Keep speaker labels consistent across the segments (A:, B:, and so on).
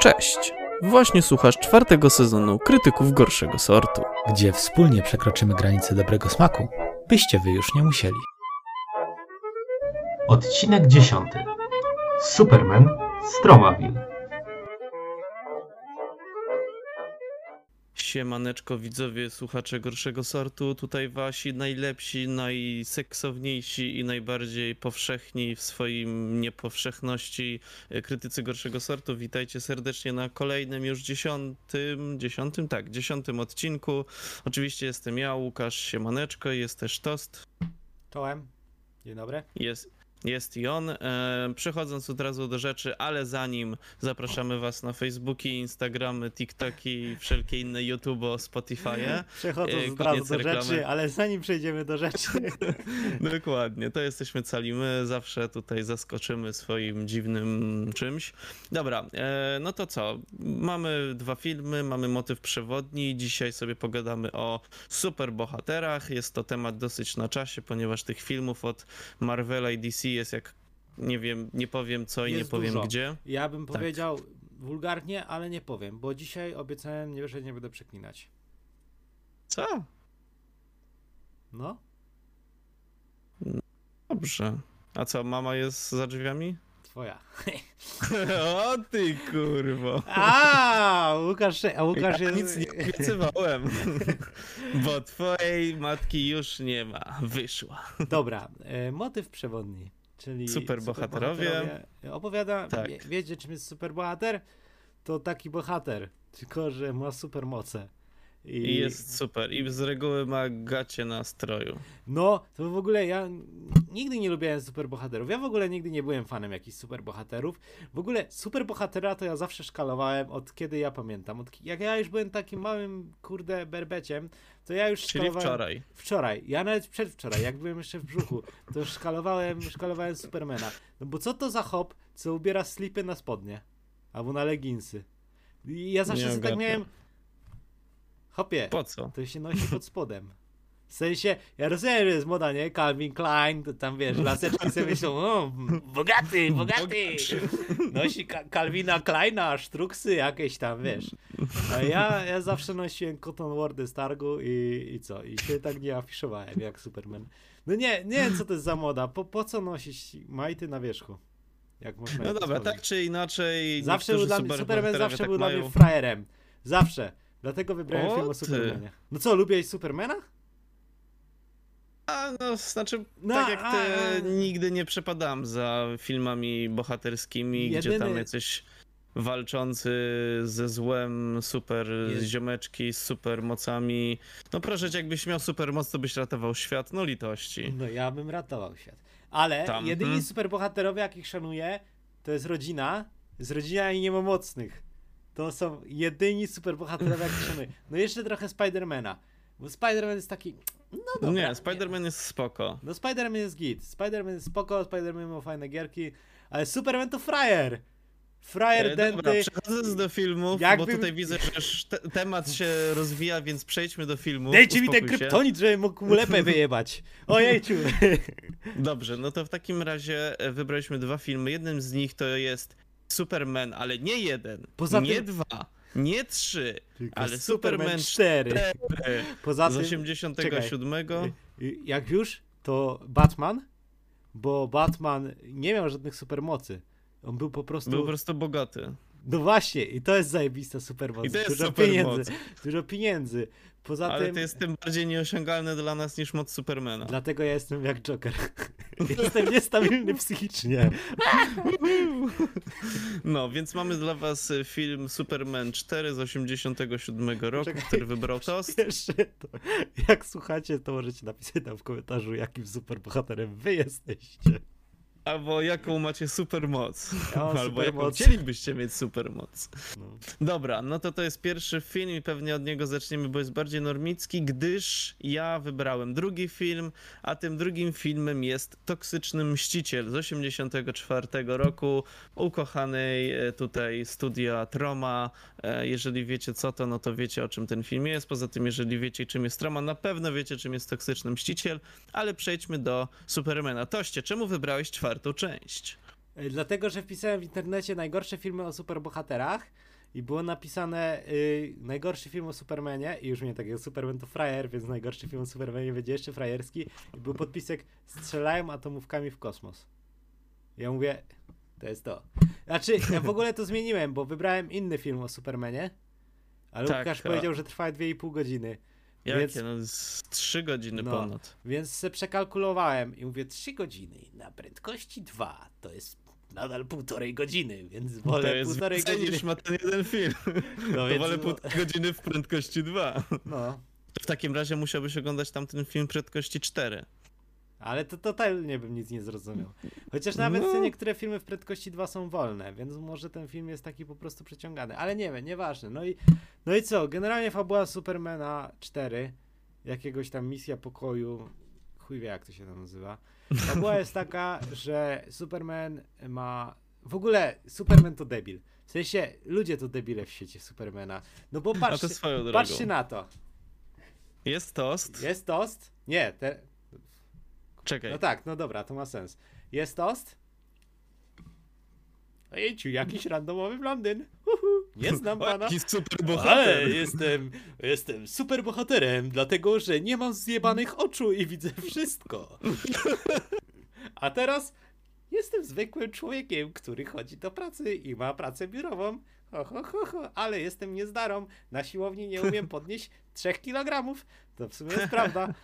A: Cześć! Właśnie słuchasz czwartego sezonu Krytyków Gorszego Sortu.
B: gdzie wspólnie przekroczymy granice dobrego smaku, byście wy już nie musieli.
C: Odcinek 10. Superman Stromaville.
A: Siemaneczko widzowie, słuchacze Gorszego Sortu, tutaj wasi najlepsi, najseksowniejsi i najbardziej powszechni w swoim niepowszechności e, krytycy Gorszego Sortu. Witajcie serdecznie na kolejnym już dziesiątym, dziesiątym? Tak, dziesiątym odcinku. Oczywiście jestem ja, Łukasz Siemaneczko, jest też Tost.
D: Czołem. Dzień dobry.
A: Jest, jest i on. E, przechodząc od razu do rzeczy, ale zanim zapraszamy Was na Facebooki, Instagramy, TikToki i wszelkie inne YouTube, Spotify'e.
D: Przechodząc
A: Yy,
D: od razu do
A: reklamy.
D: rzeczy, ale zanim przejdziemy do rzeczy,
A: Dokładnie, to jesteśmy cali my, zawsze tutaj zaskoczymy swoim dziwnym czymś. Dobra, e, no to co? Mamy dwa filmy, mamy motyw przewodni. Dzisiaj sobie pogadamy o superbohaterach. Jest to temat dosyć na czasie, ponieważ tych filmów od Marvela i DC jest jak nie wiem, nie powiem co i nie powiem
D: dużo.
A: gdzie.
D: ja bym
A: Tak.
D: powiedział wulgarnie, ale nie powiem, bo dzisiaj obiecałem, nie, że nie będę przeklinać.
A: Co?
D: No,
A: Dobrze. A co, mama jest za drzwiami?
D: twoja.
A: o ty kurwo.
D: A, Łukasz, a Łukasz
A: ja
D: jest...
A: nic nie obiecywałem, bo twojej matki już nie ma, wyszła.
D: Dobra, e, motyw przewodni, czyli
A: Superbohaterowie.
D: superbohaterowie. Opowiada,
A: Tak.
D: wie, wiecie czym jest superbohater? To taki bohater, tylko że ma supermoce.
A: I jest super. I z reguły ma gacie na stroju.
D: No, to w ogóle ja nigdy nie lubiłem superbohaterów. Ja w ogóle nigdy nie byłem fanem jakichś superbohaterów. W ogóle superbohatera to ja zawsze szkalowałem od kiedy ja pamiętam. Od, jak ja już byłem takim małym, kurde, berbeciem, to ja już
A: Czyli
D: szkalowałem...
A: wczoraj.
D: Wczoraj. Ja nawet przedwczoraj, jak byłem jeszcze w brzuchu, to szkalowałem, szkalowałem Supermana. No bo co to za hop, co ubiera slipy na spodnie? Albo na leginsy. I ja zawsze tak miałem... Hopie.
A: Po co?
D: To się nosi pod spodem. W sensie, ja rozumiem, że jest moda, nie? Calvin Klein, to tam wiesz, laseczki sobie myślą, o, bogaty, bogaty. Nosi Ka- Calvina Kleina, sztruksy jakieś tam, wiesz. A ja, ja zawsze nosiłem Cotton Wardy z targu i, i co? I się tak nie afiszowałem jak Superman. No nie, nie wiem co to jest za moda. Po, po co nosić majty na wierzchu? Jak można
A: No dobra, tak czy inaczej.
D: Zawsze był dla mnie, Superman zawsze
A: tak
D: był dla
A: mają.
D: mnie frajerem. Zawsze. Dlatego wybrałem
A: O
D: film o. Supermanie. No co, lubię Supermana?
A: A, no, znaczy,
D: No,
A: tak jak ty,
D: a-
A: nigdy nie przepadam za filmami bohaterskimi, gdzie tam
D: Jedyny-
A: jacyś walczący ze złem, super
D: Jest-
A: ziomeczki z super mocami. No proszę, cię, jakbyś miał super moc, to byś ratował świat, no litości.
D: No ja bym ratował świat. Ale
A: Tam,
D: jedyni
A: hmm.
D: superbohaterowie, jakich szanuję, to jest rodzina. Z rodzina i nie ma mocnych. To są jedyni superbohaterowie, jakich szanuję. No jeszcze trochę Spidermana. Bo Spiderman jest taki. No dobra.
A: nie, Spider-Man jest spoko.
D: No Spiderman jest git. Spiderman jest spoko, Spiderman ma fajne gierki, ale Superman to frajer. Frajer
A: E, Dobra,
D: denty.
A: przechodząc do filmów, bo tutaj widzę, że już te, temat się rozwija, więc przejdźmy do filmu.
D: Dajcie mi ten kryptonit, żebym mógł mu lepę wyjebać. Ojejciu.
A: Dobrze, no to w takim razie wybraliśmy dwa filmy. Jednym z nich to jest Superman, ale nie jeden,
D: Poza
A: nie
D: tym-
A: dwa, nie trzy,
D: Tylko
A: ale Superman
D: 4.
A: 4
D: Poza
A: z
D: tym,
A: 87.
D: Y, Jak już, to Batman, bo Batman nie miał żadnych supermocy. On był po prostu.
A: Był po prostu bogaty.
D: No właśnie, i to jest zajebista supermoc.
A: I to jest
D: dużo
A: supermoc.
D: pieniędzy. Dużo pieniędzy. Poza
A: Ale
D: tym.
A: to jest tym bardziej nieosiągalne dla nas niż moc Supermana.
D: Dlatego ja jestem jak Joker. jestem niestabilny psychicznie.
A: No, więc mamy dla was e, film Superman 4 z 87 roku,
D: Czekaj.
A: który wybrał Tost.
D: Jeszcze to, jak słuchacie, to możecie napisać tam w komentarzu, jakim superbohaterem wy jesteście.
A: Albo jaką macie supermoc.
D: Ja
A: Albo jaką
D: supermoc.
A: chcielibyście mieć supermoc.
D: No.
A: Dobra, no to to jest pierwszy film i pewnie od niego zaczniemy, bo jest bardziej normicki, gdyż ja wybrałem drugi film, a tym drugim filmem jest Toksyczny Mściciel z 84 roku ukochanej e, tutaj studia Troma. E, Jeżeli wiecie co to, no to wiecie o czym ten film jest. Poza tym, jeżeli wiecie czym jest Troma, na pewno wiecie czym jest Toksyczny Mściciel, ale przejdźmy do Supermana. Toście, czemu wybrałeś czwartą część?
D: Y, Dlatego, że wpisałem w internecie najgorsze filmy o superbohaterach i było napisane y, najgorszy film o Supermanie i już mnie takiego Superman to frajer, więc najgorszy film o Supermanie będzie jeszcze frajerski i był podpisek strzelają atomówkami w kosmos. Ja mówię, to jest to. Znaczy, ja w ogóle to zmieniłem, bo wybrałem inny film o Supermanie, ale
A: Tak,
D: Łukasz
A: a-
D: powiedział, że trwa 2,5 godziny.
A: Jakie?
D: Więc-
A: No, z 3 godziny
D: No.
A: ponad.
D: Więc se przekalkulowałem i mówię 3 godziny na prędkości 2 to jest nadal półtorej godziny, więc
A: To
D: wolę
A: jest
D: półtorej godziny.
A: niż ma ten jeden film.
D: No
A: to
D: więc
A: wolę
D: no-
A: półtorej godziny w prędkości 2.
D: No,
A: W takim razie musiałbyś oglądać tamten film prędkości 4.
D: ale to totalnie bym nic nie zrozumiał. Chociaż nawet
A: No.
D: te niektóre filmy w prędkości 2 są wolne, więc może ten film jest taki po prostu przeciągany. Ale nie wiem, nieważne. No i, no i co? Generalnie fabuła Supermana 4, jakiegoś tam misja pokoju, chuj wie jak to się tam nazywa. Fabuła jest taka, że Superman ma... W ogóle Superman to debil. W sensie, ludzie to debile w świecie Supermana. No bo patrzcie, patrzcie na to.
A: Jest tost.
D: Jest tost? Nie, te,
A: Czekaj.
D: No tak, no dobra, to ma sens. Jest tost? Ojejciu, jakiś randomowy blondyn. Uhu, nie znam pana.
A: Jaki super
D: Ale
A: bohater.
D: jestem, jestem super bohaterem, dlatego że nie mam zjebanych oczu i widzę wszystko. A teraz jestem zwykłym człowiekiem, który chodzi do pracy i ma pracę biurową. Ho, ho, ho, ho, ale jestem niezdarą. Na siłowni nie umiem podnieść 3 kg. To w sumie jest prawda.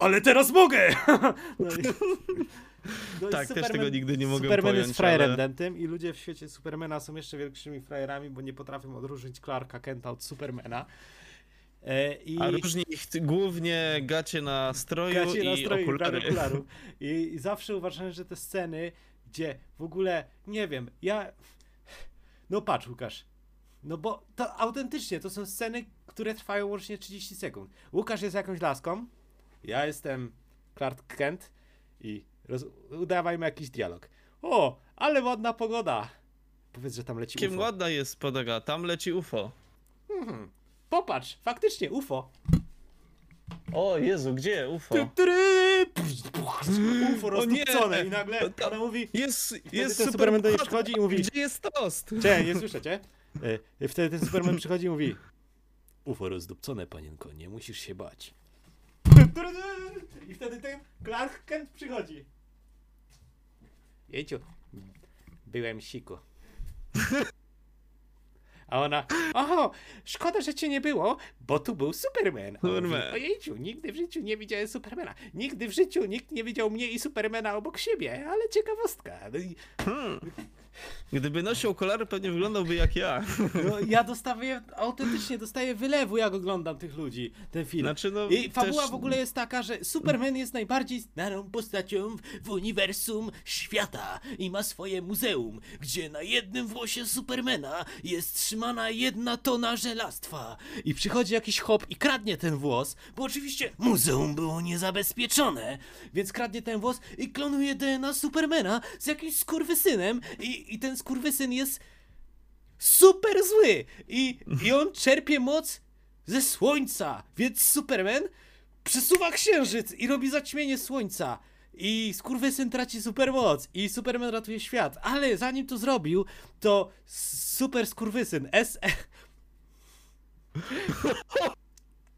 D: Ale teraz mogę! No i, no
A: Tak, też tego nigdy nie mogę
D: Superman
A: pojąć,
D: jest frajerem
A: ale-
D: dentym i ludzie w świecie Supermana są jeszcze większymi frajerami, bo nie potrafią odróżnić Clarka Kenta od Supermana. E, i
A: A różni ich głównie gacie na stroju
D: gacie
A: i
D: nastroju i
A: okulary.
D: okularów. I, I zawsze uważałem, że te sceny, gdzie w ogóle, nie wiem, ja... No patrz, Łukasz. No bo to autentycznie, to są sceny, które trwają łącznie 30 sekund. Łukasz jest jakąś laską, ja jestem Clark Kent i roz... udawajmy jakiś dialog. O, ale ładna pogoda. Powiedz, że tam leci
A: Kim
D: UFO.
A: ładna jest podaga, tam leci UFO.
D: Mhm. Popatrz, faktycznie UFO.
A: O Jezu, gdzie UFO?
D: UFO rozdupcone i nagle ona mówi...
A: Jest, jest
D: ten
A: super
D: Superman do niej przychodzi i mówi-
A: Gdzie jest tost?
D: Cześć, nie słyszę cię. E, Wtedy ten Superman przychodzi i mówi UFO rozdupcone, panienko, nie musisz się bać. I wtedy ten Clark Kent przychodzi. Jejciu, byłem siku. A ona, oho, szkoda, że cię nie było, bo tu był Superman.
A: Superman.
D: Ojejciu, nigdy w życiu nie widziałem Supermana. Nigdy w życiu nikt nie widział mnie i Supermana obok siebie, ale ciekawostka. No i
A: Hmm. Gdyby nosił okulary, pewnie wyglądałby jak ja.
D: No, ja dostaję, autentycznie dostaję wylewu, jak oglądam tych ludzi, ten film.
A: Znaczy, no,
D: I fabuła
A: też-
D: w ogóle jest taka, że Superman jest najbardziej znaną postacią w, uniwersum świata i ma swoje muzeum, gdzie na jednym włosie Supermana jest trzymana jedna tona żelastwa. I przychodzi jakiś hop i kradnie ten włos, bo oczywiście muzeum było niezabezpieczone, więc kradnie ten włos i klonuje DNA Supermana z jakimś skurwysynem i, i ten skurwysyn jest super zły i, i on czerpie moc ze słońca, więc Superman przesuwa księżyc i robi zaćmienie słońca. I skurwysyn traci supermoc i Superman ratuje świat. Ale zanim to zrobił, to super skurwysyn S...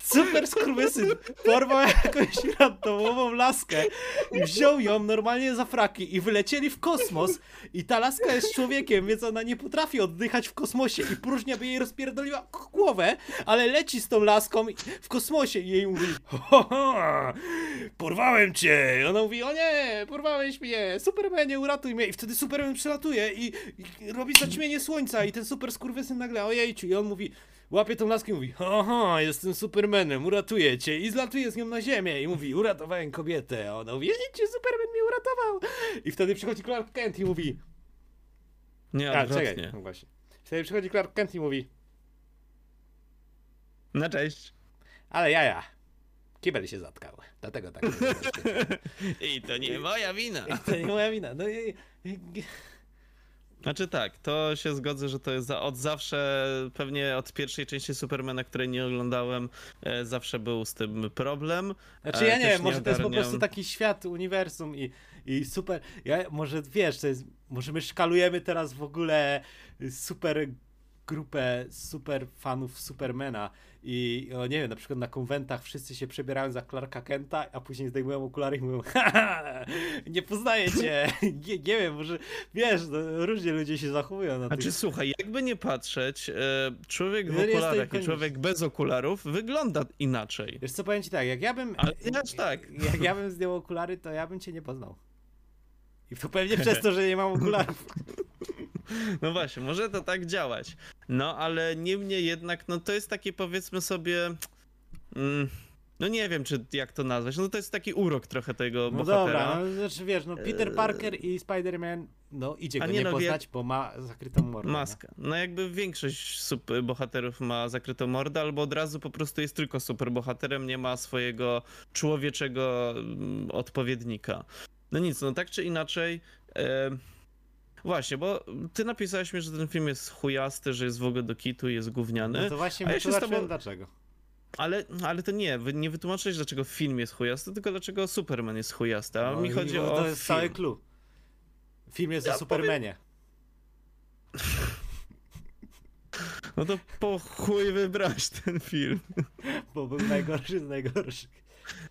D: Super skurwysyn porwał jakąś randomową laskę i wziął ją normalnie za fraki i wylecieli w kosmos. I ta laska jest człowiekiem, więc ona nie potrafi oddychać w kosmosie i próżnia by jej rozpierdoliła głowę, ale leci z tą laską w kosmosie i jej mówi ho, ho, porwałem cię. I ona mówi o nie, porwałeś mnie, Supermanie uratuj mnie. I wtedy Superman przylatuje i, i robi zaćmienie słońca i ten super skurwysyn nagle ojejciu. I on mówi Łapie tą laskę i mówi, aha, jestem Supermanem, uratuję cię. I zlatuje z nią na ziemię i mówi, uratowałem kobietę, a ona mówi, Superman mnie uratował. I wtedy przychodzi Clark Kent i mówi,
A: Nie,
D: a czekaj, no właśnie, wtedy przychodzi Clark Kent i mówi,
A: Na cześć.
D: ale jaja, kibel się zatkał, dlatego tak.
A: I to nie moja wina.
D: to nie moja wina, no i, i,
A: Znaczy tak, to się zgodzę, że to jest za, od zawsze, pewnie od pierwszej części Supermana, której nie oglądałem, e, zawsze był z tym problem.
D: Znaczy
A: E,
D: ja nie
A: też
D: wiem, może to jest po prostu taki świat, uniwersum i, i super, ja może wiesz, to jest może my szkalujemy teraz w ogóle super grupę super fanów Supermana i nie wiem, na przykład na konwentach wszyscy się przebierają za Clarka Kenta, a później zdejmują okulary i mówią "Haha, nie poznaję cię, nie, nie wiem, może wiesz, no, różnie ludzie się zachowują na
A: Znaczy
D: tych...
A: słuchaj, jakby nie patrzeć, e, człowiek w
D: to
A: okularach i człowiek bez okularów wygląda inaczej.
D: Wiesz co, powiem ci tak, jak ja bym...
A: Ale aż tak.
D: Jak ja bym zdjął okulary, to ja bym cię nie poznał. I to pewnie przez to, że nie mam okularów.
A: No właśnie, może to tak działać. No ale niemniej jednak, no to jest takie powiedzmy sobie. Mm, no nie wiem, czy jak to nazwać. No to jest taki urok trochę tego
D: No
A: bohatera.
D: dobra, no, znaczy wiesz, no Peter
A: Eee.
D: Parker i Spider-Man, no idzie
A: A
D: go
A: nie
D: nie,
A: no, wie-
D: poznać, bo ma zakrytą mordę. nie?
A: Maskę. No jakby większość super bohaterów ma zakrytą mordę, albo od razu po prostu jest tylko super bohaterem, nie ma swojego człowieczego mm, odpowiednika. No nic, no tak czy inaczej. E... Właśnie, bo ty napisałeś mi, że ten film jest chujasty, że jest w ogóle do kitu i jest gówniany.
D: No to właśnie
A: ja się z
D: wytłumaczyłem
A: tobą-
D: dlaczego.
A: Ale, ale to nie, nie wytłumaczyłeś, dlaczego film jest chujasty, tylko dlaczego Superman jest chujasty. A
D: No
A: mi chodzi
D: bo
A: o
D: To jest
A: film.
D: cały clue. Film jest
A: Ja
D: o Supermanie.
A: No to po chuj wybrać ten film.
D: Bo był najgorszy z najgorszych.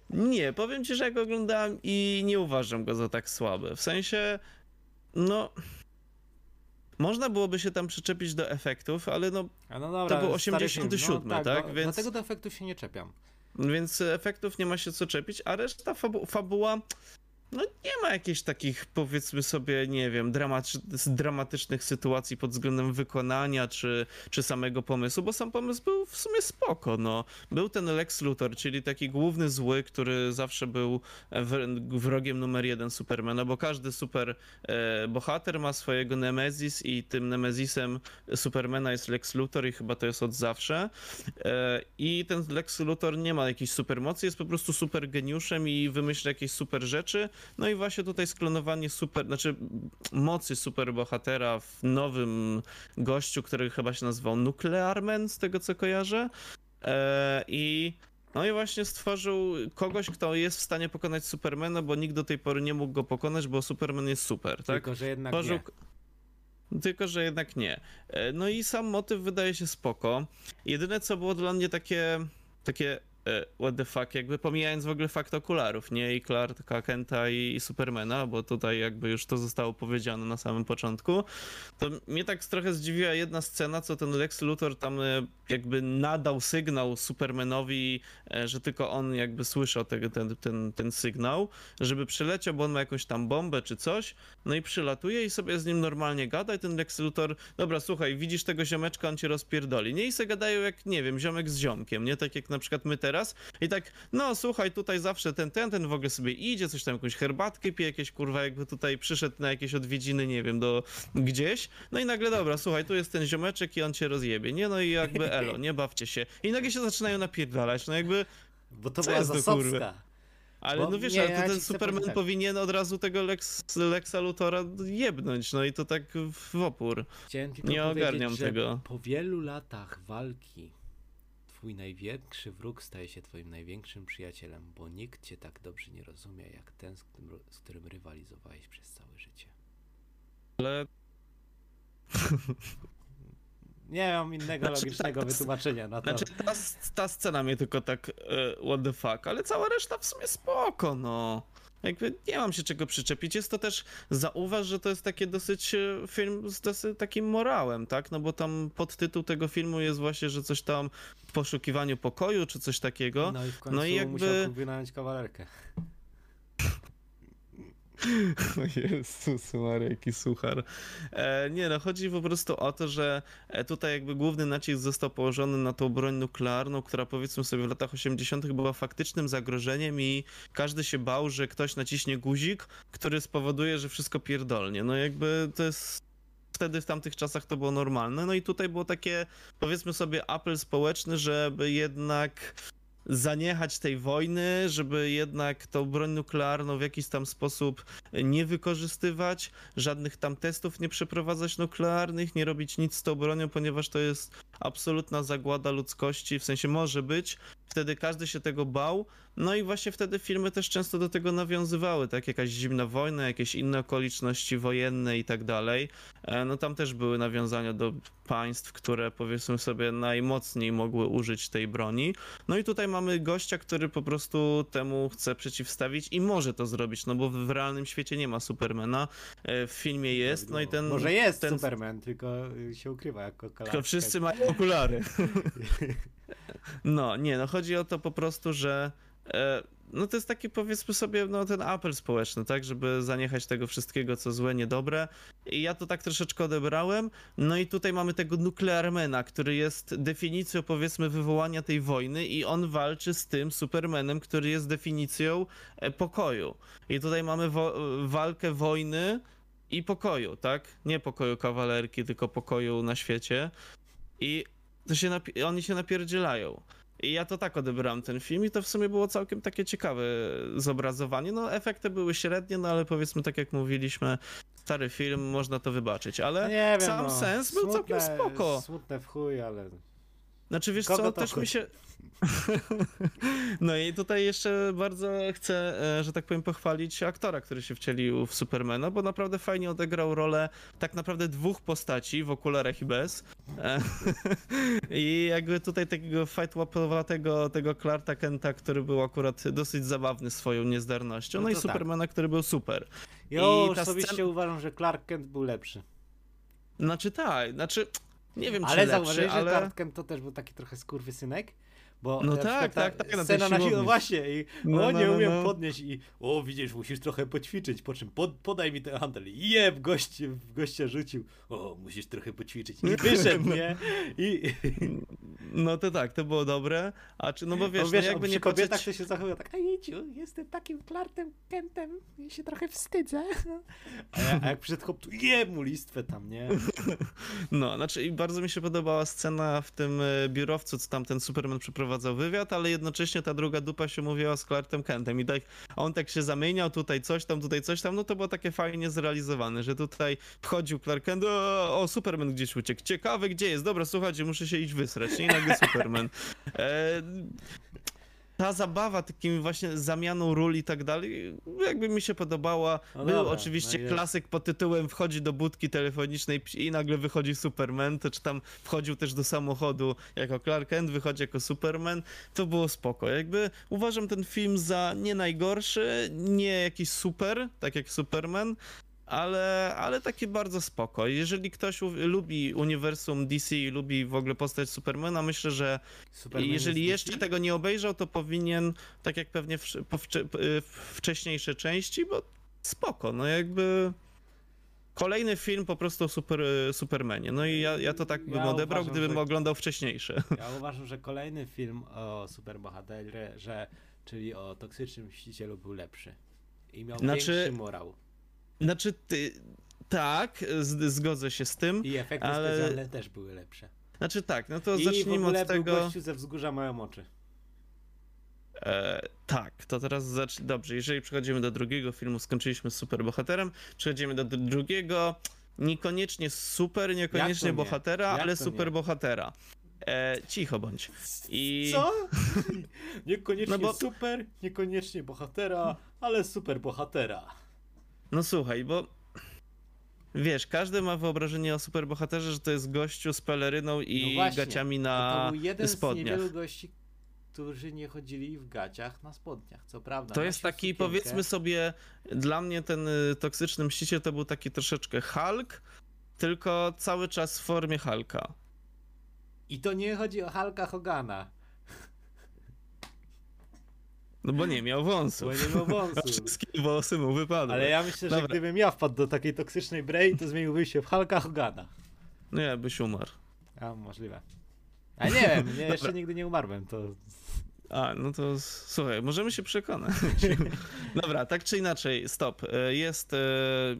A: Nie, powiem ci, że jak oglądałem i nie uważam go za tak słaby. W sensie, no... Można byłoby się tam przyczepić do efektów, ale no,
D: A no dobra,
A: był
D: stary
A: 87,
D: film. no,
A: tak?
D: no,
A: Więc-
D: Dlatego do efektów się nie czepiam.
A: więc efektów nie ma się co czepić, a reszta fabu fabuła, no nie ma jakichś takich, powiedzmy sobie, nie wiem, dramatycz dramatycznych sytuacji pod względem wykonania czy, czy samego pomysłu, bo sam pomysł był w sumie spoko, no. Był ten Lex Luthor, czyli taki główny zły, który zawsze był wr- wrogiem numer jeden Supermana, bo każdy super e, bohater ma swojego Nemezis i tym Nemezisem Supermana jest Lex Luthor i chyba to jest od zawsze. E, I ten Lex Luthor nie ma jakiejś supermocy, jest po prostu super geniuszem i wymyśla jakieś super rzeczy. No i właśnie tutaj sklonowanie super, znaczy mocy super bohatera w nowym gościu, który chyba się nazywał Nuclear Man, z tego co kojarzę. E, I no i właśnie stworzył kogoś, kto jest w stanie pokonać Supermana, bo nikt do tej pory nie mógł go pokonać, bo Superman jest super, tak?
D: Tylko, że jednak
A: Tworzył...
D: nie.
A: Tylko, że jednak nie. E, No i sam motyw wydaje się spoko. Jedyne, co było dla mnie takie, takie what the fuck, jakby pomijając w ogóle fakt okularów, nie? I Clarka Kenta i, i Supermana, bo tutaj jakby już to zostało powiedziane na samym początku, to mnie tak trochę zdziwiła jedna scena, co ten Lex Luthor tam e, jakby nadał sygnał Supermanowi, e, że tylko on jakby słyszał tego, ten, ten, ten sygnał, żeby przyleciał, bo on ma jakąś tam bombę czy coś, no i przylatuje i sobie z nim normalnie gada i ten Lex Luthor, dobra, słuchaj, widzisz tego ziomeczka, on cię rozpierdoli. Nie i se gadają jak, nie wiem, ziomek z ziomkiem, nie? Tak jak na przykład my teraz. I tak, no słuchaj, tutaj zawsze ten, ten, ten w ogóle sobie idzie, coś tam, jakąś herbatkę pije, jakieś kurwa, jakby tutaj przyszedł na jakieś odwiedziny, nie wiem, do gdzieś. No i nagle, dobra, słuchaj, tu jest ten ziomeczek i on cię rozjebie, nie? No i jakby elo, nie bawcie się. I nagle się zaczynają napierdalać, no jakby...
D: Bo to była zasadzka.
A: Ale
D: Bo
A: no wiesz,
D: nie,
A: ale
D: ja
A: ten Superman
D: tak.
A: powinien od razu tego Lex, Lexa Luthora jebnąć, no i to tak w opór.
D: Chciałem tylko
A: Nie ogarniam tego.
D: Po wielu latach walki twój największy wróg staje się twoim największym przyjacielem, bo nikt cię tak dobrze nie rozumie, jak ten, z którym, z którym rywalizowałeś przez całe życie.
A: Ale
D: Nie mam innego
A: Znaczy,
D: logicznego
A: to-
D: wytłumaczenia na to.
A: Znaczy ta, ta scena mnie tylko tak e, what the fuck, ale cała reszta w sumie spoko, no. Jakby nie mam się czego przyczepić. Jest to też, zauważ, że to jest takie dosyć e, film z dosyć takim morałem, tak? No bo tam podtytuł tego filmu jest właśnie, że coś tam w poszukiwaniu pokoju, czy coś takiego.
D: No i w końcu
A: no i jakby-
D: musiał wynająć kawalerkę.
A: Jezus Maria, jaki suchar. E, nie no, chodzi po prostu o to, że e, tutaj jakby główny nacisk został położony na tą broń nuklearną, która powiedzmy sobie w latach 80. była faktycznym zagrożeniem i każdy się bał, że ktoś naciśnie guzik, który spowoduje, że wszystko pierdolnie. No jakby to jest wtedy w tamtych czasach to było normalne. No i tutaj było takie, powiedzmy sobie, apel społeczny, żeby jednak zaniechać tej wojny, żeby jednak tą broń nuklearną w jakiś tam sposób nie wykorzystywać, żadnych tam testów nie przeprowadzać nuklearnych, nie robić nic z tą bronią, ponieważ to jest absolutna zagłada ludzkości, w sensie może być. Wtedy każdy się tego bał, no i właśnie wtedy filmy też często do tego nawiązywały, tak? Jakaś zimna wojna, jakieś inne okoliczności wojenne i tak dalej. E, No tam też były nawiązania do państw, które powiedzmy sobie najmocniej mogły użyć tej broni. No i tutaj mamy gościa, który po prostu temu chce przeciwstawić i może to zrobić, no bo w realnym świecie nie ma Supermana, e, w filmie jest, no i ten...
D: Może jest
A: ten,
D: Superman, tylko się ukrywa jako kalaszka.
A: Tylko wszyscy mają okulary. No, nie, no chodzi o to po prostu, że e, no to jest taki powiedzmy sobie, no ten apel społeczny, tak, żeby zaniechać tego wszystkiego, co złe, niedobre. I ja to tak troszeczkę odebrałem. No i tutaj mamy tego nuklearmena, który jest definicją powiedzmy wywołania tej wojny i on walczy z tym Supermanem, który jest definicją e, pokoju. I tutaj mamy wo- walkę wojny i pokoju, tak? Nie pokoju kawalerki, tylko pokoju na świecie. I to się napi- oni się napierdzielają. I ja to tak odebrałem ten film i to w sumie było całkiem takie ciekawe zobrazowanie. No efekty były średnie, no ale powiedzmy tak jak mówiliśmy, stary film, można to wybaczyć, ale
D: nie wiem,
A: sam
D: no,
A: sens był całkiem
D: smutne-
A: spoko.
D: Smutne w chuj, ale...
A: Znaczy wiesz
D: Kogo
A: co, też mi się... no i tutaj jeszcze bardzo chcę, e, że tak powiem, pochwalić aktora, który się wcielił w Supermana, bo naprawdę fajnie odegrał rolę tak naprawdę dwóch postaci w okularach i bez. E, I jakby tutaj takiego fightłapowatego tego Clarka Kenta, który był akurat dosyć zabawny swoją niezdarnością, no,
D: No
A: i
D: tak.
A: Supermana, który był super.
D: Ja osobiście uważam, że Clark Kent był lepszy.
A: Znaczy tak, znaczy... Nie wiem, czy
D: Ale
A: lepszy,
D: zauważyłeś,
A: ale...
D: że Kent to też był taki trochę skurwysynek? Bo
A: No tak, tak, tak, na tej
D: Scena na siłowni. Właśnie i
A: No,
D: o,
A: no,
D: nie
A: no,
D: umiem
A: no.
D: podnieść i o, widzisz, musisz trochę poćwiczyć, po czym pod, podaj mi ten handel. I jeb, gość, gościa rzucił. O, musisz trochę poćwiczyć. I wyszedł, nie? I,
A: No to tak, to było dobre, a czy, no bo wiesz,
D: no, wiesz
A: no jakby nie
D: kobietach
A: patrzeć...
D: to się zachowuje tak, a jeciu, jestem takim Clarkiem Kentem i się trochę wstydzę. A, ja, a jak przyszedł chłop, jeb mu listwę tam, nie?
A: No, znaczy i bardzo mi się podobała scena w tym e, biurowcu, co tam ten Superman przeprowadzał wywiad, ale jednocześnie ta druga dupa się mówiła z Clarkiem Kentem i tak, on tak się zamieniał, tutaj coś tam, tutaj coś tam, no to było takie fajnie zrealizowane, że tutaj wchodził Clark Kent, o, o Superman gdzieś uciekł, ciekawe gdzie jest, dobra, słuchajcie, muszę się iść wysrać, nie? I nagle Superman. E, ta zabawa takimi właśnie zamianą ról i tak dalej, jakby mi się podobała.
D: No
A: Był
D: dobra,
A: oczywiście
D: no
A: klasyk pod tytułem wchodzi do budki telefonicznej i nagle wychodzi Superman, to czy tam wchodził też do samochodu jako Clark Kent, wychodzi jako Superman, to było spoko. Jakby uważam ten film za nie najgorszy, nie jakiś super, tak jak Superman, ale, ale taki bardzo spoko. Jeżeli ktoś u- lubi uniwersum DC i lubi w ogóle postać Supermana, myślę, że
D: Superman
A: jeżeli jeszcze
D: DC?
A: tego nie obejrzał, to powinien, tak jak pewnie w, po wcze, y, wcześniejsze części, bo spoko, no jakby kolejny film po prostu o super, Supermanie. No i ja, ja to tak bym
D: Ja
A: odebrał,
D: uważam,
A: gdybym
D: że-
A: oglądał wcześniejsze.
D: Ja uważam, że kolejny film o superbohaterze, czyli o toksycznym mścicielu był lepszy. I miał
A: Znaczy-
D: większy morał.
A: Znaczy, ty, tak, z, zgodzę się z tym.
D: I efekty
A: ale-
D: specjalne też były lepsze.
A: Znaczy tak, no to
D: I
A: zacznijmy od tego.
D: gościu ze wzgórza mają oczy.
A: E, tak, to teraz zacz... dobrze. Jeżeli przechodzimy do drugiego filmu, skończyliśmy z superbohaterem, przechodzimy do dru- drugiego, niekoniecznie super, niekoniecznie
D: nie?
A: bohatera,
D: Jak
A: ale superbohatera. E, cicho bądź. I...
D: Co? niekoniecznie
A: No bo-
D: super, niekoniecznie bohatera, ale super bohatera.
A: No słuchaj, bo wiesz, każdy ma wyobrażenie o superbohaterze, że to jest gościu z peleryną i
D: No właśnie,
A: gaciami
D: To
A: na
D: był jeden z
A: spodniach.
D: niewielu gości, którzy nie chodzili w gaciach na spodniach. Co prawda.
A: To jest taki,
D: sukienkę.
A: powiedzmy sobie, dla mnie ten y, toksyczny mściciel to był taki troszeczkę Hulk, tylko cały czas w formie Hulka.
D: I to nie chodzi o Hulka Hogana.
A: No bo nie miał
D: Bo
A: wąsów.
D: nie ma
A: A
D: wąsów.
A: Wszystkie włosy mu wypadły.
D: Ale ja myślę, że
A: Dobra.
D: gdybym ja wpadł do takiej toksycznej brei, to zmieniłbym się w Hulka Hogana.
A: Nie, byś umarł.
D: A, możliwe. A nie wiem, nie, jeszcze nigdy nie umarłem, to...
A: A, no to słuchaj, możemy się przekonać. Dobra, tak czy inaczej, stop. E, Jest e,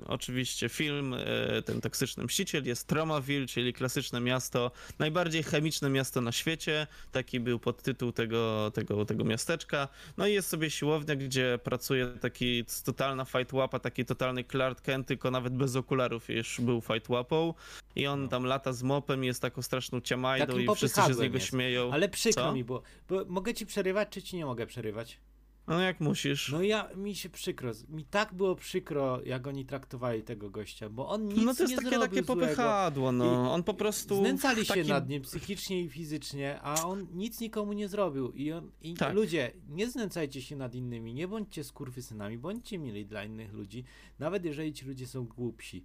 A: oczywiście film, e, ten toksyczny mściciel, jest Tromaville, czyli klasyczne miasto, najbardziej chemiczne miasto na świecie. Taki był podtytuł tego, tego, tego miasteczka. No i jest sobie siłownia, gdzie pracuje taki totalna fight łapa, taki totalny Clark Kent, tylko nawet bez okularów już był fight łapą. I on tam lata z mopem, jest taką straszną ciamajdą
D: Takim
A: i wszyscy się z niego
D: jest.
A: śmieją.
D: Ale przykro
A: Co?
D: mi, bo, bo mogę ci przerywać, czy ci nie mogę przerywać?
A: No jak musisz.
D: No ja, mi się przykro, mi tak było przykro, jak oni traktowali tego gościa, bo on nic
A: no to jest
D: nie
A: takie, takie popychadło, no. On po prostu.
D: Znęcali się nad nim psychicznie i fizycznie, a on nic nikomu nie zrobił. I, on, i
A: Tak.
D: ludzie, nie znęcajcie się nad innymi, nie bądźcie skurwysynami, bądźcie mili dla innych ludzi, nawet jeżeli ci ludzie są głupsi.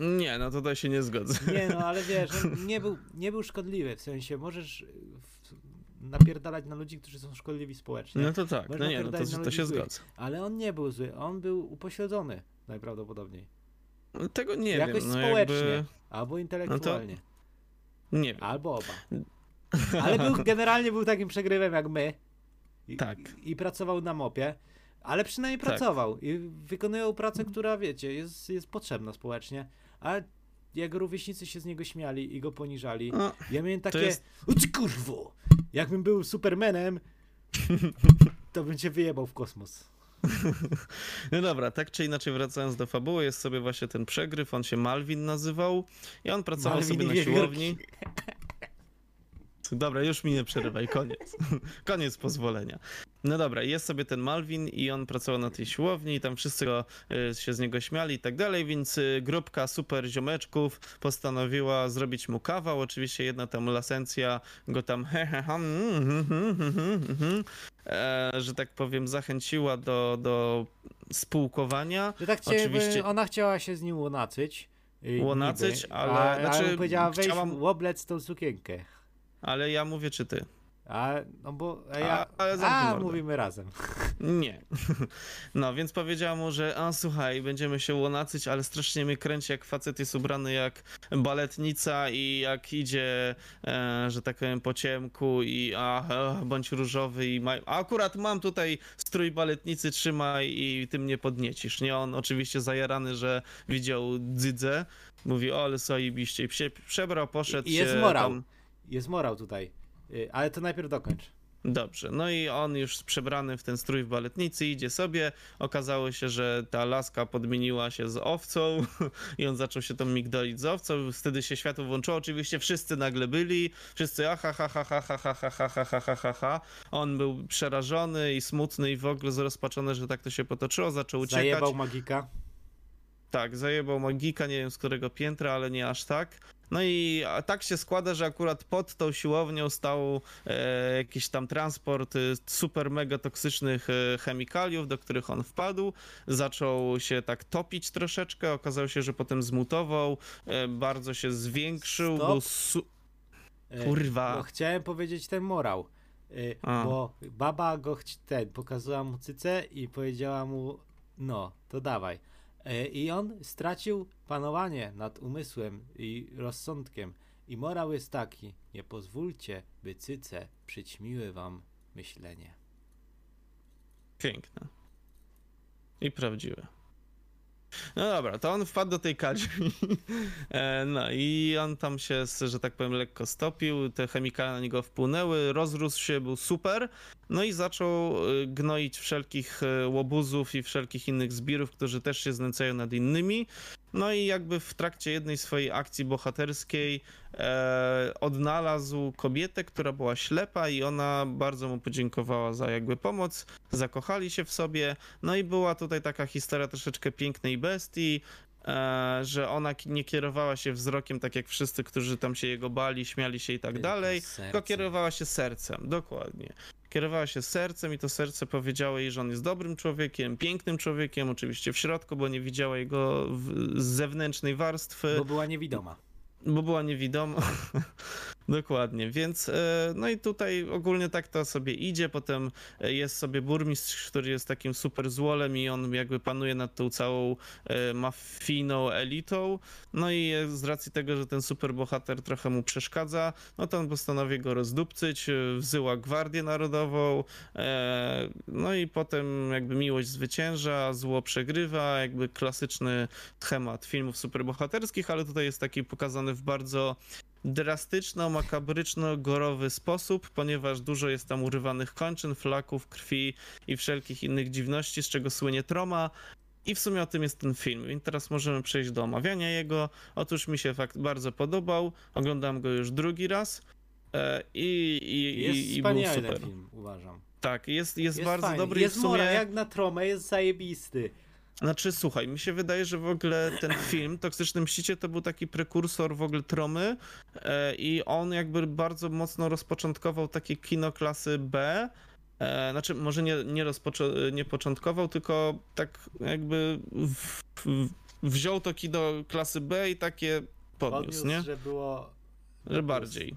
A: Nie, no tutaj się nie zgodzę.
D: Nie no, ale wiesz, nie był, nie był szkodliwy, w sensie możesz w, napierdalać na ludzi, którzy są szkodliwi społecznie,
A: No to tak,
D: Można
A: no nie, no to, to
D: ludzi
A: się zgodzę.
D: ale on nie był zły, on był upośledzony najprawdopodobniej.
A: Tego nie
D: Jakoś
A: wiem, no
D: społecznie,
A: jakby.
D: albo intelektualnie,
A: Nie wiem.
D: albo oba. Ale był, generalnie był takim przegrywem jak my. I,
A: Tak.
D: I, i pracował na mopie, ale przynajmniej
A: Tak.
D: pracował i wykonywał pracę, która wiecie, jest, jest potrzebna społecznie. Ale jego rówieśnicy się z niego śmiali i go poniżali.
A: No,
D: Ja miałem takie,
A: jest-
D: o ty kurwo, jakbym był Supermanem, to bym cię wyjebał w kosmos.
A: no dobra, tak czy inaczej wracając do fabuły, jest sobie właśnie ten przegryw, on się Malwin nazywał i on pracował
D: Malwin
A: sobie na siłowni. Dobra, już mi nie przerywaj, koniec. koniec pozwolenia. No dobra, jest sobie ten Malwin i on pracował na tej siłowni i tam wszyscy go, y, się z niego śmiali i tak dalej, więc y, grupka super ziomeczków postanowiła zrobić mu kawał. Oczywiście jedna tam lasencja go tam he, he, he, mm, mm, mm, mm, mm, e, że tak powiem, zachęciła do, do spółkowania.
D: Że tak cię,
A: Oczywiście-
D: ona chciała się z nim łonacyć. y,
A: Łonacyć,
D: niby,
A: ale-
D: A,
A: znaczy,
D: ale powiedziała, weź
A: chciałam-
D: łoblec tą sukienkę.
A: Ale ja mówię, czy ty?
D: A, no bo a ja,
A: A-
D: a,
A: mordę.
D: mówimy razem.
A: Nie. No, więc powiedziała mu, że a słuchaj, będziemy się łonacyć, ale strasznie mnie kręci, jak facet jest ubrany jak baletnica i jak idzie, e, że tak powiem, po ciemku i a, e, bądź różowy i maj... A akurat mam tutaj strój baletnicy, trzymaj i ty mnie podniecisz, nie? On oczywiście zajarany, że widział dzydzę, mówi, o, ale zajebiście, I się przebrał, poszedł
D: I jest
A: się
D: morał.
A: tam...
D: Jest morał tutaj. Y, Ale to najpierw dokończ.
A: Dobrze, no i on już przebrany w ten strój w baletnicy idzie sobie. Okazało się, że ta laska podmieniła się z owcą i on zaczął się tam migdolić z owcą. Wtedy się światło włączyło. Oczywiście wszyscy nagle byli. Wszyscy aha, ha, ha, ha, ha, ha, ha, ha, ha, ha, ha, ha, ha. On był przerażony i smutny i w ogóle zrozpaczony, że tak to się potoczyło. Zaczął uciekać.
D: Zajebał magika.
A: Tak, zajebał magika, nie wiem z którego piętra, ale nie aż tak. No i tak się składa, że akurat pod tą siłownią stał e, jakiś tam transport e, super mega toksycznych e, chemikaliów, do których on wpadł. Zaczął się tak topić troszeczkę, okazało się, że potem zmutował, e, bardzo się zwiększył,
D: Stop.
A: był su- Kurwa.
D: Bo chciałem powiedzieć ten morał.
A: A.
D: Bo baba go chci- ten, pokazała mu cycę i powiedziała mu, no, to dawaj. Y, I on stracił panowanie nad umysłem i rozsądkiem. I morał jest taki, nie pozwólcie, by cyce przyćmiły wam myślenie.
A: Piękne. I prawdziwe. No dobra, to on wpadł do tej kadzi. E, No i on tam się, że tak powiem, lekko stopił, te chemikalia na niego wpłynęły, rozrósł się, był super. No i zaczął y, gnoić wszelkich y, łobuzów i wszelkich innych zbirów, którzy też się znęcają nad innymi. No i jakby w trakcie jednej swojej akcji bohaterskiej e, odnalazł kobietę, która była ślepa i ona bardzo mu podziękowała za jakby pomoc. Zakochali się w sobie. No i była tutaj taka historia troszeczkę pięknej bestii, że ona nie kierowała się wzrokiem tak jak wszyscy, którzy tam się jego bali, śmiali się i tak
D: Tylko
A: dalej,
D: sercem.
A: tylko kierowała się sercem, dokładnie. Kierowała się sercem i to serce powiedziało jej, że on jest dobrym człowiekiem, pięknym człowiekiem, oczywiście w środku, bo nie widziała jego z zewnętrznej warstwy
D: Bo była niewidoma.
A: bo była niewidoma. Dokładnie, więc e, no i tutaj ogólnie tak to sobie idzie, potem e, jest sobie burmistrz, który jest takim super złolem i on jakby panuje nad tą całą e, mafijną elitą, no i z racji tego, że ten super bohater trochę mu przeszkadza, no to on postanawia go rozdupcyć, wzyła Gwardię Narodową, no i potem jakby miłość zwycięża, zło przegrywa, jakby klasyczny schemat filmów superbohaterskich, ale tutaj jest taki pokazany w bardzo drastyczno-makabryczno-gorowy sposób, ponieważ dużo jest tam urywanych kończyn, flaków, krwi i wszelkich innych dziwności, z czego słynie Troma. I w sumie o tym jest ten film, więc teraz możemy przejść do omawiania jego. Otóż mi się fakt bardzo podobał, oglądam go już drugi raz e, i, i,
D: Jest
A: i, i był super.
D: film, uważam.
A: Tak, jest, jest,
D: Jest
A: bardzo
D: fajny.
A: dobry
D: Jest
A: w sumie...
D: mora, jak na tromę, jest zajebisty.
A: Znaczy, słuchaj, mi się wydaje, że w ogóle ten film, Toksyczny Mścicie, to był taki prekursor w ogóle Tromy e, i on jakby bardzo mocno rozpoczątkował takie kino klasy B. E, znaczy, może nie, nie, rozpoczą- nie początkował, tylko tak jakby w, w, wziął to kino klasy B i takie podniósł,
D: Podniósł,
A: nie?
D: że było...
A: Że bardziej.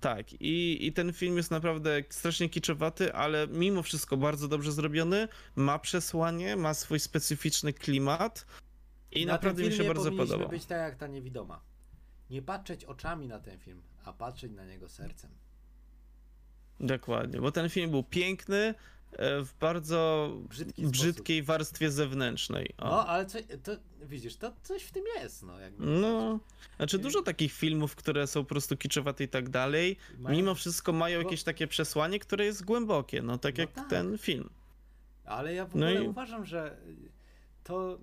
A: Tak, i, i ten film jest naprawdę strasznie kiczowaty, ale mimo wszystko bardzo dobrze zrobiony. Ma przesłanie, ma swój specyficzny klimat i
D: na
A: naprawdę mi się bardzo podobał.
D: być tak jak ta niewidoma. Nie patrzeć oczami na ten film, a patrzeć na niego sercem.
A: Dokładnie, bo ten film był piękny w bardzo
D: Brzydki sposób.
A: brzydkiej warstwie zewnętrznej. O.
D: No, ale co, to widzisz, to coś w tym jest, no. Jakby
A: No, znaczy dużo takich filmów, które są po prostu kiczowate i tak dalej,
D: Mają-
A: mimo wszystko mają
D: Bo-
A: jakieś takie przesłanie, które jest głębokie, no tak
D: No
A: jak
D: tak.
A: ten film.
D: Ale ja w
A: No
D: ogóle
A: i-
D: uważam, że to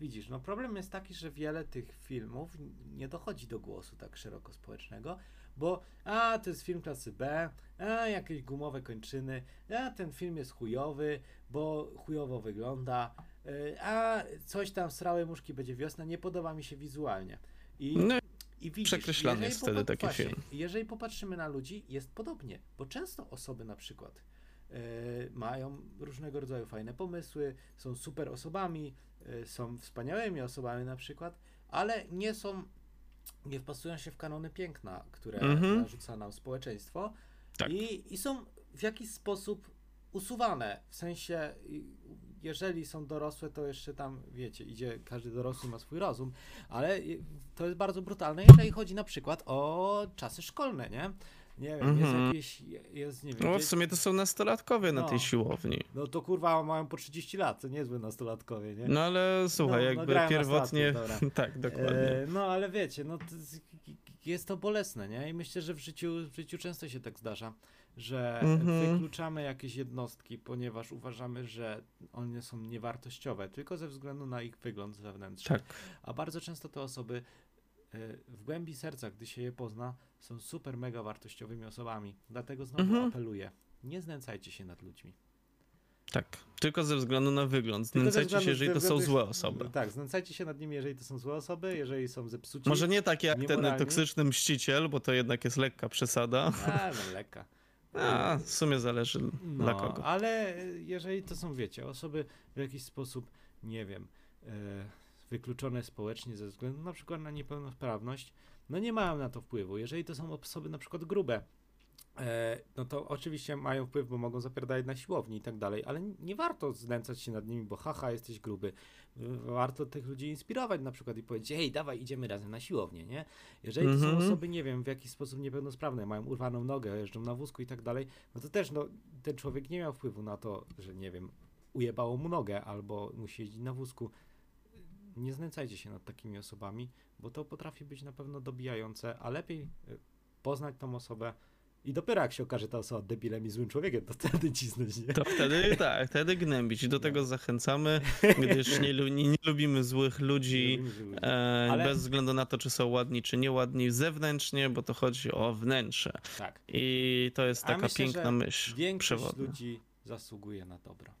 D: widzisz, no problem jest taki, że wiele tych filmów nie dochodzi do głosu tak szeroko społecznego, bo a to jest film klasy B, a jakieś gumowe kończyny, a ten film jest chujowy, bo chujowo wygląda, y, a coś tam srały muszki będzie wiosna, nie podoba mi się wizualnie. I
A: No,
D: i widzisz,
A: Przekreślany jest wtedy taki
D: właśnie,
A: film.
D: Jeżeli popatrzymy na ludzi, jest podobnie, bo często osoby na przykład e, mają różnego rodzaju fajne pomysły, są super osobami, e, są wspaniałymi osobami na przykład, ale nie są, nie wpasują się w kanony piękna, które
A: Mhm.
D: narzuca nam społeczeństwo
A: Tak.
D: i, i są w jakiś sposób usuwane, w sensie jeżeli są dorosłe, to jeszcze tam, wiecie, idzie, każdy dorosły ma swój rozum, ale to jest bardzo brutalne, jeżeli chodzi na przykład o czasy szkolne, nie? Nie wiem, jest
A: Mhm.
D: jakieś, jest, nie wiem,
A: No w sumie to są nastolatkowie na
D: No.
A: tej siłowni.
D: no to kurwa mają po 30 lat, to niezłe nastolatkowie, nie?
A: No ale słuchaj,
D: No, no
A: jakby
D: grają
A: pierwotnie. tak, dokładnie.
D: E, no ale wiecie, no to jest- to bolesne, nie? I myślę, że w życiu, w życiu często się tak zdarza, że
A: Mhm.
D: wykluczamy jakieś jednostki, ponieważ uważamy, że one są niewartościowe, tylko ze względu na ich wygląd zewnętrzny.
A: Tak.
D: A bardzo często te osoby e, w głębi serca, gdy się je pozna, są super mega wartościowymi osobami. Dlatego znowu
A: Mhm.
D: apeluję, nie znęcajcie się nad ludźmi.
A: Tak. Tylko ze względu na wygląd. Znęcajcie się, jeżeli to są złe osoby.
D: Tak, znęcajcie się nad nimi, jeżeli to są złe osoby, jeżeli są zepsuci.
A: Może nie tak jak ten toksyczny mściciel, bo to jednak jest lekka przesada.
D: A, no lekka.
A: A, w sumie zależy dla
D: No,
A: kogo.
D: ale jeżeli to są, wiecie, osoby w jakiś sposób, nie wiem, e, wykluczone społecznie ze względu na przykład na niepełnosprawność, no nie mają na to wpływu. Jeżeli to są osoby na przykład grube, e, no to oczywiście mają wpływ, bo mogą zapierdalać na siłowni i tak dalej, ale nie warto znęcać się nad nimi, bo haha, jesteś gruby. Warto tych ludzi inspirować na przykład i powiedzieć, hej, dawaj, idziemy razem na siłownię, nie? Jeżeli to są
A: Mhm.
D: osoby, nie wiem, w jakiś sposób niepełnosprawne, mają urwaną nogę, jeżdżą na wózku i tak dalej, no to też, no, ten człowiek nie miał wpływu na to, że, nie wiem, ujebało mu nogę albo musi jeździć na wózku. Nie znęcajcie się nad takimi osobami, bo to potrafi być na pewno dobijające, a lepiej y, poznać tą osobę i dopiero jak się okaże ta osoba debilem i złym człowiekiem, to wtedy cisnąć, nie?
A: To wtedy tak, wtedy gnębić. I do tego zachęcamy, gdyż nie, nie, nie lubimy złych ludzi.
D: Lubimy,
A: E,
D: Ale-
A: Bez względu na to, czy są ładni, czy nieładni zewnętrznie, bo to chodzi o wnętrze.
D: Tak.
A: I to jest taka
D: myślę,
A: piękna myśl
D: Większość
A: przewodnia.
D: ludzi zasługuje na dobro.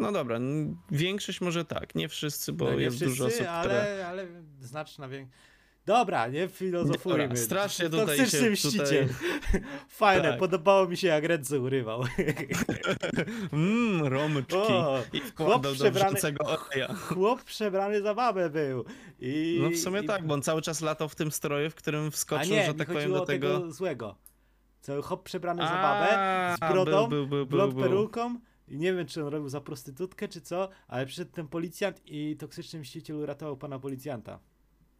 A: No dobra, n- większość może tak, nie wszyscy, bo
D: No nie
A: jest
D: wszyscy,
A: dużo osób,
D: ale,
A: które...
D: ale znaczna wiek... Dobra, nie filozofujmy.
A: Dobra, strasznie tutaj się-
D: Toksyczny mściciel. Fajne,
A: Tak.
D: podobało mi się jak ręce urywał.
A: Mmm, romyczki.
D: O,
A: I
D: chłop przebrany-
A: oleja.
D: Chłop przebrany za babę był. I,
A: No w sumie
D: i,
A: tak, bo on cały czas latał w tym stroju, w którym wskoczył,
D: nie,
A: że tak powiem, do
D: tego...
A: tego...
D: złego. Co, chłop przebrany za babę, z brodą,
A: był, był, był,
D: blond peruką. I nie wiem, czy on robił za prostytutkę, czy co, ale przyszedł ten policjant i toksyczny mściciel uratował pana policjanta.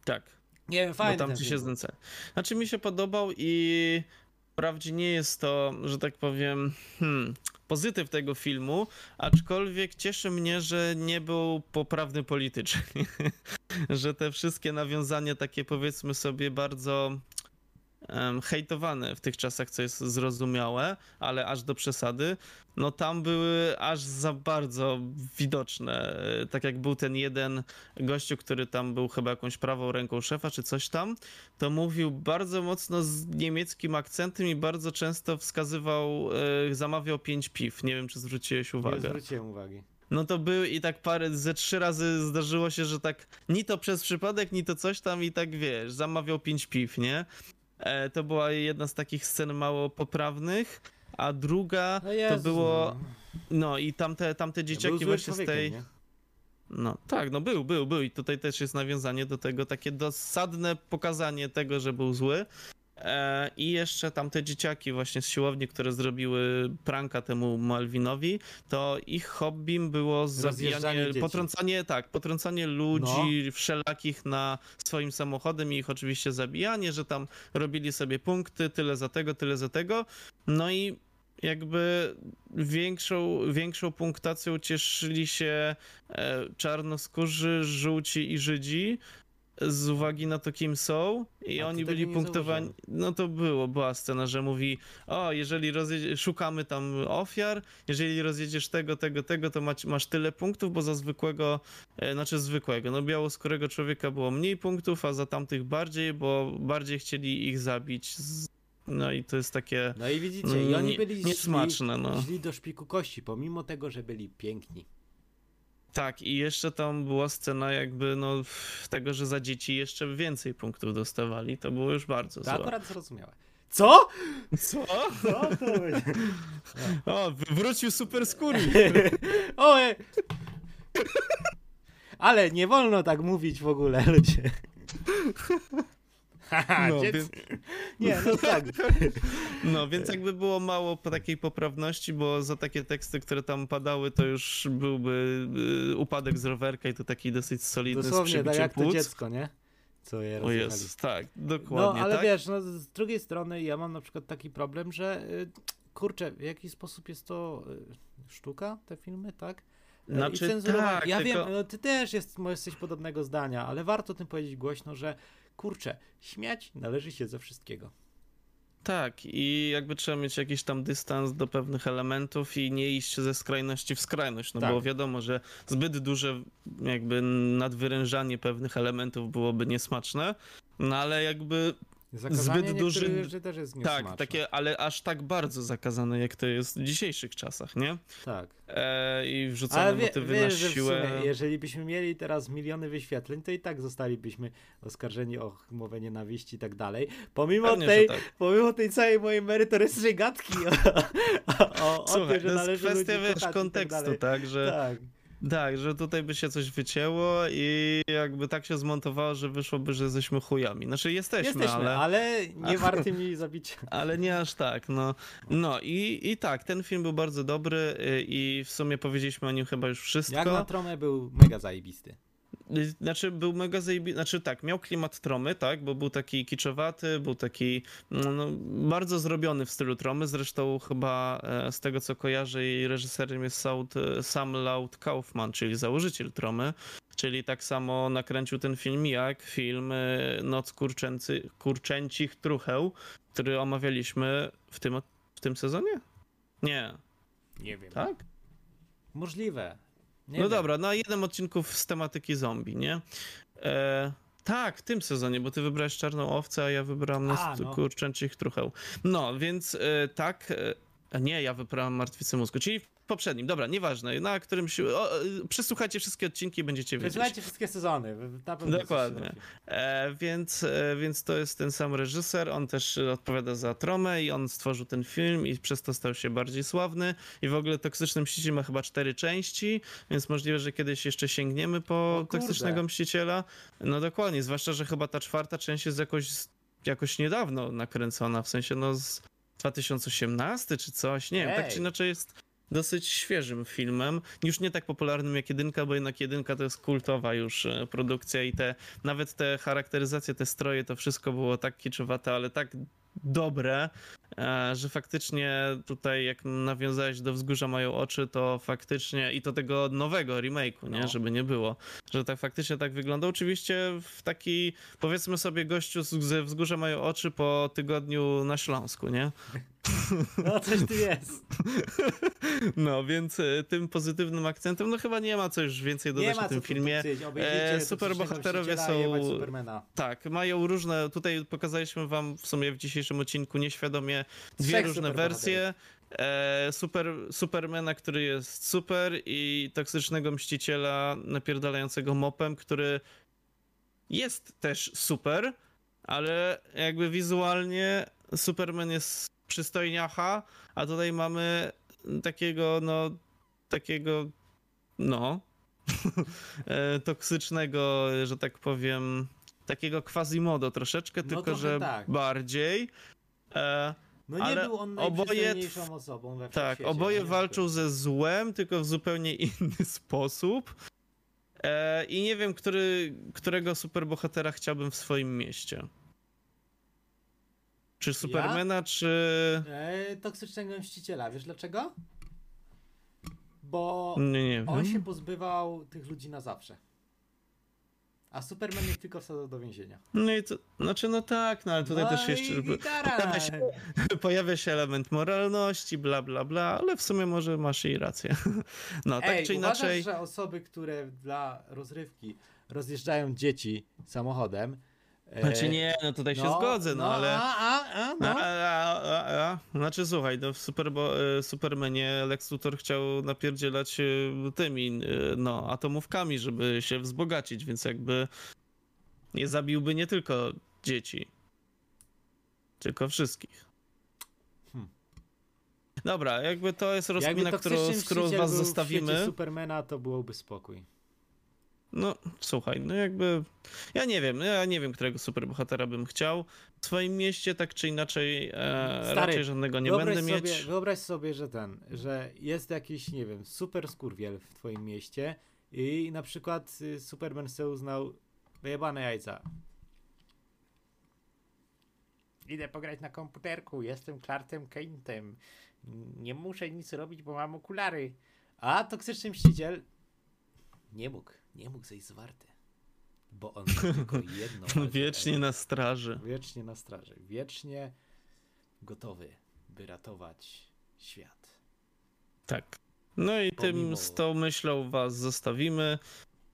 A: Tak.
D: Nie wiem, fajny
A: bo tam ci się znęca. Znaczy mi się podobał i wprawdzie nie jest to, że tak powiem, hmm, pozytyw tego filmu, aczkolwiek cieszy mnie, że nie był poprawny politycznie. że te wszystkie nawiązania takie powiedzmy sobie bardzo hejtowane w tych czasach, co jest zrozumiałe, ale aż do przesady, no tam były aż za bardzo widoczne. E, Tak jak był ten jeden gościu, który tam był chyba jakąś prawą ręką szefa czy coś tam, to mówił bardzo mocno z niemieckim akcentem i bardzo często wskazywał, e, zamawiał pięć piw. Nie wiem, czy zwróciłeś
D: Nie
A: uwagę.
D: zwróciłem uwagi.
A: No to był i tak parę, ze trzy razy zdarzyło się, że tak ni to przez przypadek, ni to coś tam i tak wiesz, zamawiał pięć piw, nie? E, to była jedna z takich scen mało poprawnych, a druga
D: No
A: to było,
D: no.
A: no i tamte, tamte dzieciaki właśnie z tej...
D: nie?
A: No tak, no był, był, był i tutaj też jest nawiązanie do tego, takie dosadne pokazanie tego, że był zły. E, I jeszcze tamte dzieciaki właśnie z siłowni, które zrobiły pranka temu Malvinowi, to ich hobbym było zabijanie,
D: dzieci.
A: potrącanie, tak, potrącanie ludzi wszelakich na swoim samochodem i ich oczywiście zabijanie, że tam robili sobie punkty, tyle za tego, tyle za tego. No i jakby większą, większą punktacją cieszyli się e, czarnoskórzy, żółci i Żydzi z uwagi na to, kim są i
D: A
A: oni byli punktowani.
D: zauważyłem.
A: No to było, była scena, że mówi, o, jeżeli rozjedzie, szukamy tam ofiar, jeżeli rozjedziesz tego, tego, tego, to masz, masz tyle punktów, bo za zwykłego, e, znaczy zwykłego, no białoskórego człowieka było mniej punktów, a za tamtych bardziej, bo bardziej chcieli ich zabić. Z- No i to jest takie
D: No i widzicie, i oni byli
A: niesmaczne, no.
D: źli do szpiku kości, pomimo tego, że byli piękni.
A: Tak, i jeszcze tam była scena jakby no tego, że za dzieci jeszcze więcej punktów dostawali, to było już bardzo
D: To
A: złe.
D: akurat zrozumiałe. Co?
A: Co?
D: Co to będzie?
A: O, wrócił super skóry.
D: Oje! Ale nie wolno tak mówić w ogóle, ludzie.
A: No, więc-
D: Nie, no tak.
A: No, więc jakby było mało takiej poprawności, bo za takie teksty, które tam padały, to już byłby y, upadek z rowerka i to taki dosyć solidny
D: Dosłownie, tak jak to
A: płuc.
D: dziecko, nie? Co je
A: O. Jezus, tak,
D: No,
A: dokładnie,
D: ale
A: tak?
D: wiesz, no, z drugiej strony ja mam na przykład taki problem, że y, kurczę, w jaki sposób jest to y, sztuka, te filmy, tak?
A: Znaczy,
D: I cenzurowanie.
A: tak,
D: ja
A: tylko-
D: wiem, no, ty też jest, jesteś podobnego zdania, ale warto o tym powiedzieć głośno, że kurczę, śmiać należy się ze wszystkiego.
A: Tak, i jakby trzeba mieć jakiś tam dystans do pewnych elementów i nie iść ze skrajności w skrajność, no
D: Tak.
A: bo wiadomo, że zbyt duże jakby nadwyrężanie pewnych elementów byłoby niesmaczne, no ale jakby
D: Zakazanie
A: Zbyt duży-
D: rzeczy też jest niesmaczne.
A: tak, takie, ale aż tak bardzo zakazane, jak to jest w dzisiejszych czasach, nie?
D: Tak.
A: E, I wrzucane
D: Ale wie,
A: motywy
D: wiesz,
A: na siłę.
D: sumie, jeżeli byśmy mieli teraz miliony wyświetleń, to i tak zostalibyśmy oskarżeni o mowę nienawiści i tak dalej. Pomimo
A: Pewnie,
D: tej,
A: tak.
D: pomimo tej całej mojej merytorycznej gadki o, o, o
A: Słuchaj,
D: tym, że
A: to jest
D: należy
A: kwestia, wiesz,
D: i
A: kontekstu,
D: tak?
A: tak, że
D: Tak.
A: Tak, że tutaj by się coś wycięło i jakby tak się zmontowało, że wyszłoby, że jesteśmy chujami. Znaczy jesteśmy,
D: Jesteśmy,
A: ale,
D: ale nie wartymi zabicia.
A: ale nie aż tak, no. No i, i tak, ten film był bardzo dobry y, i w sumie powiedzieliśmy o nim chyba już wszystko.
D: Jak na tromę był mega zajebisty.
A: Znaczy był mega zajebi... Znaczy tak, miał klimat tromy, tak, bo był taki kiczowaty, był taki no, no, bardzo zrobiony w stylu tromy, zresztą chyba e, z tego co kojarzę jej reżyserem jest Saud, Sam Laud Kaufman, czyli założyciel tromy, czyli tak samo nakręcił ten film jak film e, Noc Kurczęcy, Kurczęcich Trucheł, który omawialiśmy w tym, w tym sezonie? Nie,
D: Nie wiem.
A: tak?
D: Możliwe. Nie
A: no
D: wiem.
A: dobra, na jednym odcinku z tematyki zombie, nie? E, tak, w tym sezonie, bo ty wybrałeś Czarną Owcę, a ja wybrałem
D: A, no.
A: kurczęcich trucheł. No, więc e, tak, e, nie, ja wybrałem Martwicy Mózgu, czyli poprzednim, dobra, nieważne, na którymś, o, e, przesłuchajcie wszystkie odcinki i będziecie wiedzieć.
D: Wysłuchajcie wszystkie sezony.
A: Dokładnie. E, więc, e, więc to jest ten sam reżyser, on też odpowiada za Tromę i on stworzył ten film i przez to stał się bardziej sławny i w ogóle Toksyczny Mściciel ma chyba cztery części, więc możliwe, że kiedyś jeszcze sięgniemy po. Toksycznego Mściciela. No dokładnie, zwłaszcza, że chyba ta czwarta część jest jakoś, jakoś niedawno nakręcona, w sensie no z 2018 czy coś, nie wiem, tak czy inaczej jest dosyć świeżym filmem, już nie tak popularnym jak jedynka, bo jednak jedynka to jest kultowa już e, produkcja i te, nawet te charakteryzacje, te stroje, to wszystko było tak kiczowate, ale tak dobre, e, że faktycznie tutaj jak nawiązałeś do Wzgórza Mają Oczy, to faktycznie i to tego nowego remake'u, nie,
D: No.
A: żeby nie było, że tak faktycznie tak wygląda. Oczywiście w taki, powiedzmy sobie, gościu ze Wzgórza Mają Oczy po tygodniu na Śląsku, nie?
D: No coś tu jest.
A: No, więc e, tym pozytywnym akcentem, no chyba nie ma co już więcej dodać o tym filmie. E, superbohaterowie są-. Tak, mają różne, tutaj pokazaliśmy wam w sumie w dzisiejszym odcinku nieświadomie dwie
D: Trzech
A: różne wersje. E, super, Supermana, który jest super i toksycznego mściciela napierdalającego mopem, który jest też super, ale jakby wizualnie Superman jest przystojniacha, a tutaj mamy takiego, no, takiego, no, e, toksycznego, że tak powiem, takiego quasimodo troszeczkę,
D: No
A: tylko że
D: tak.
A: bardziej. E,
D: No nie
A: Ale
D: był on
A: oboje
D: najprzystojniejszą osobą we
A: tak,
D: wszechświecie,
A: oboje
D: nie?
A: walczą ze złem, tylko w zupełnie inny sposób. E, I nie wiem, który, którego superbohatera chciałbym w swoim mieście. Czy Supermana, czy.
D: E, toksycznego mściciela, wiesz dlaczego? Bo
A: Nie, nie
D: on się
A: wiem.
D: pozbywał tych ludzi na zawsze. A Superman ich tylko wsadzał do więzienia.
A: No i to. Znaczy, no tak, no ale tutaj
D: no
A: też jeszcze.
D: gitara.
A: pojawia się- Pojawia się element moralności, bla, bla, bla, ale w sumie może masz i rację. No, tak
D: Ej,
A: czy
D: uważasz,
A: inaczej.
D: że osoby, które dla rozrywki rozjeżdżają dzieci samochodem. E,
A: Znaczy nie, no tutaj się
D: no,
A: zgodzę, no, ale.
D: A, a, a,
A: A,
D: no.
A: a, a, a. Znaczy słuchaj, no w Superbo, e, Supermanie Lex Luthor chciał napierdzielać e, tymi, no, atomówkami, żeby się wzbogacić, więc jakby nie zabiłby nie tylko dzieci, tylko wszystkich.
D: Hmm.
A: Dobra, jakby to jest rozkmina, którą, z którą was zostawimy.
D: Supermana to byłoby spokój.
A: No, słuchaj, no jakby. Ja nie wiem, ja nie wiem, którego superbohatera bym chciał. W swoim mieście tak czy inaczej e,
D: Stary,
A: raczej żadnego nie będę
D: sobie,
A: mieć.
D: Wyobraź sobie, że ten, że jest jakiś, nie wiem, super skurwiel w twoim mieście i na przykład y, Superman se uznał wyjebane jajca. Idę pograć na komputerku, jestem Clarkiem Kentem. Nie muszę nic robić, bo mam okulary. A toksyczny mściciel nie mógł, nie mógł zejść z warty. Bo on tylko jedno. alfa
A: Wiecznie na straży.
D: Wiecznie na straży. Wiecznie gotowy, by ratować świat.
A: Tak. No i tym
D: Pomimo-
A: z tą myślą was zostawimy.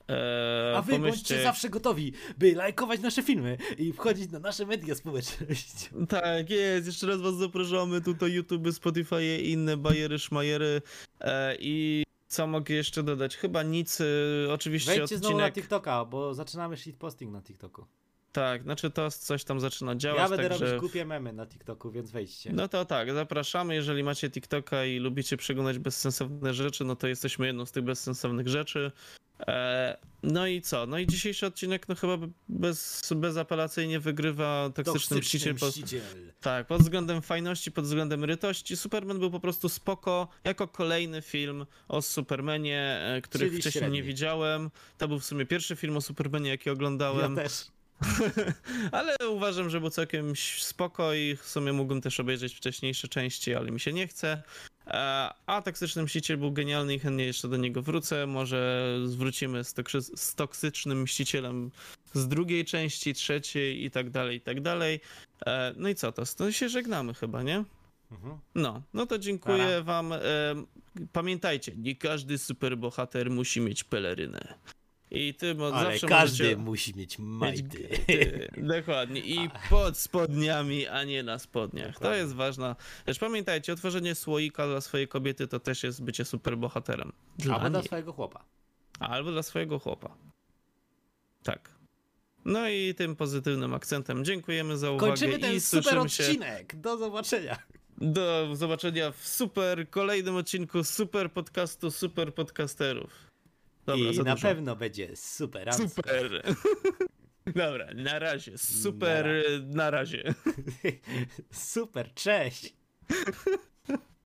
A: Eee,
D: A wy bądźcie zawsze gotowi, by lajkować nasze filmy i wchodzić na nasze media społecznościowe.
A: Tak, jest. Jeszcze raz was zapraszamy. Tutaj YouTube, Spotify i inne bajery, szmajery. E, I co mogę jeszcze dodać? Chyba nic. E, oczywiście
D: Wejdźcie znowu na
A: odcinek.
D: TikToka, bo zaczynamy shitposting na TikToku.
A: Tak, znaczy to coś tam zaczyna działać.
D: Ja będę
A: także...
D: robić głupie memy na TikToku, więc wejdźcie.
A: No to tak, zapraszamy. Jeżeli macie TikToka i lubicie przeglądać bezsensowne rzeczy, no to jesteśmy jedną z tych bezsensownych rzeczy. E, no i co? No i dzisiejszy odcinek, no chyba bez, bezapelacyjnie wygrywa toksyczny mściciel. Pod, tak, pod względem fajności, pod względem rytości. Superman był po prostu spoko, jako kolejny film o Supermanie, e, których
D: Czyli
A: wcześniej
D: średni.
A: nie widziałem. To był w sumie pierwszy film o Supermanie, jaki oglądałem.
D: Ja też.
A: ale uważam, że był całkiem spoko i w sumie mógłbym też obejrzeć wcześniejsze części, ale mi się nie chce. E, A Toksyczny Mściciel był genialny i chętnie jeszcze do niego wrócę. Może zwrócimy z, toksy- z Toksycznym Mścicielem z drugiej części, trzeciej i tak dalej, i tak dalej. E, No i co to? To się żegnamy chyba, nie?
D: Mhm.
A: No, no to dziękuję wam. E, Pamiętajcie, nie każdy superbohater musi mieć pelerynę. I tym od
D: Ale
A: zawsze
D: każdy
A: możecie...
D: musi mieć majty.
A: ty, Dokładnie. I pod spodniami, a nie na spodniach. To
D: Dokładnie.
A: jest ważna. Też pamiętajcie, otworzenie słoika dla swojej kobiety to też jest bycie superbohaterem. Dla
D: Albo dla
A: niej.
D: swojego chłopa.
A: Albo dla swojego chłopa. Tak. No i tym pozytywnym akcentem dziękujemy za uwagę
D: Kończymy ten
A: i
D: super
A: słyszymy się
D: odcinek. Do zobaczenia.
A: do zobaczenia w super kolejnym odcinku super podcastu super podcasterów. Dobra,
D: I na
A: dużo.
D: pewno będzie super.
A: Super. Dobra, na razie. Super,
D: Na
A: na razie.
D: super, cześć.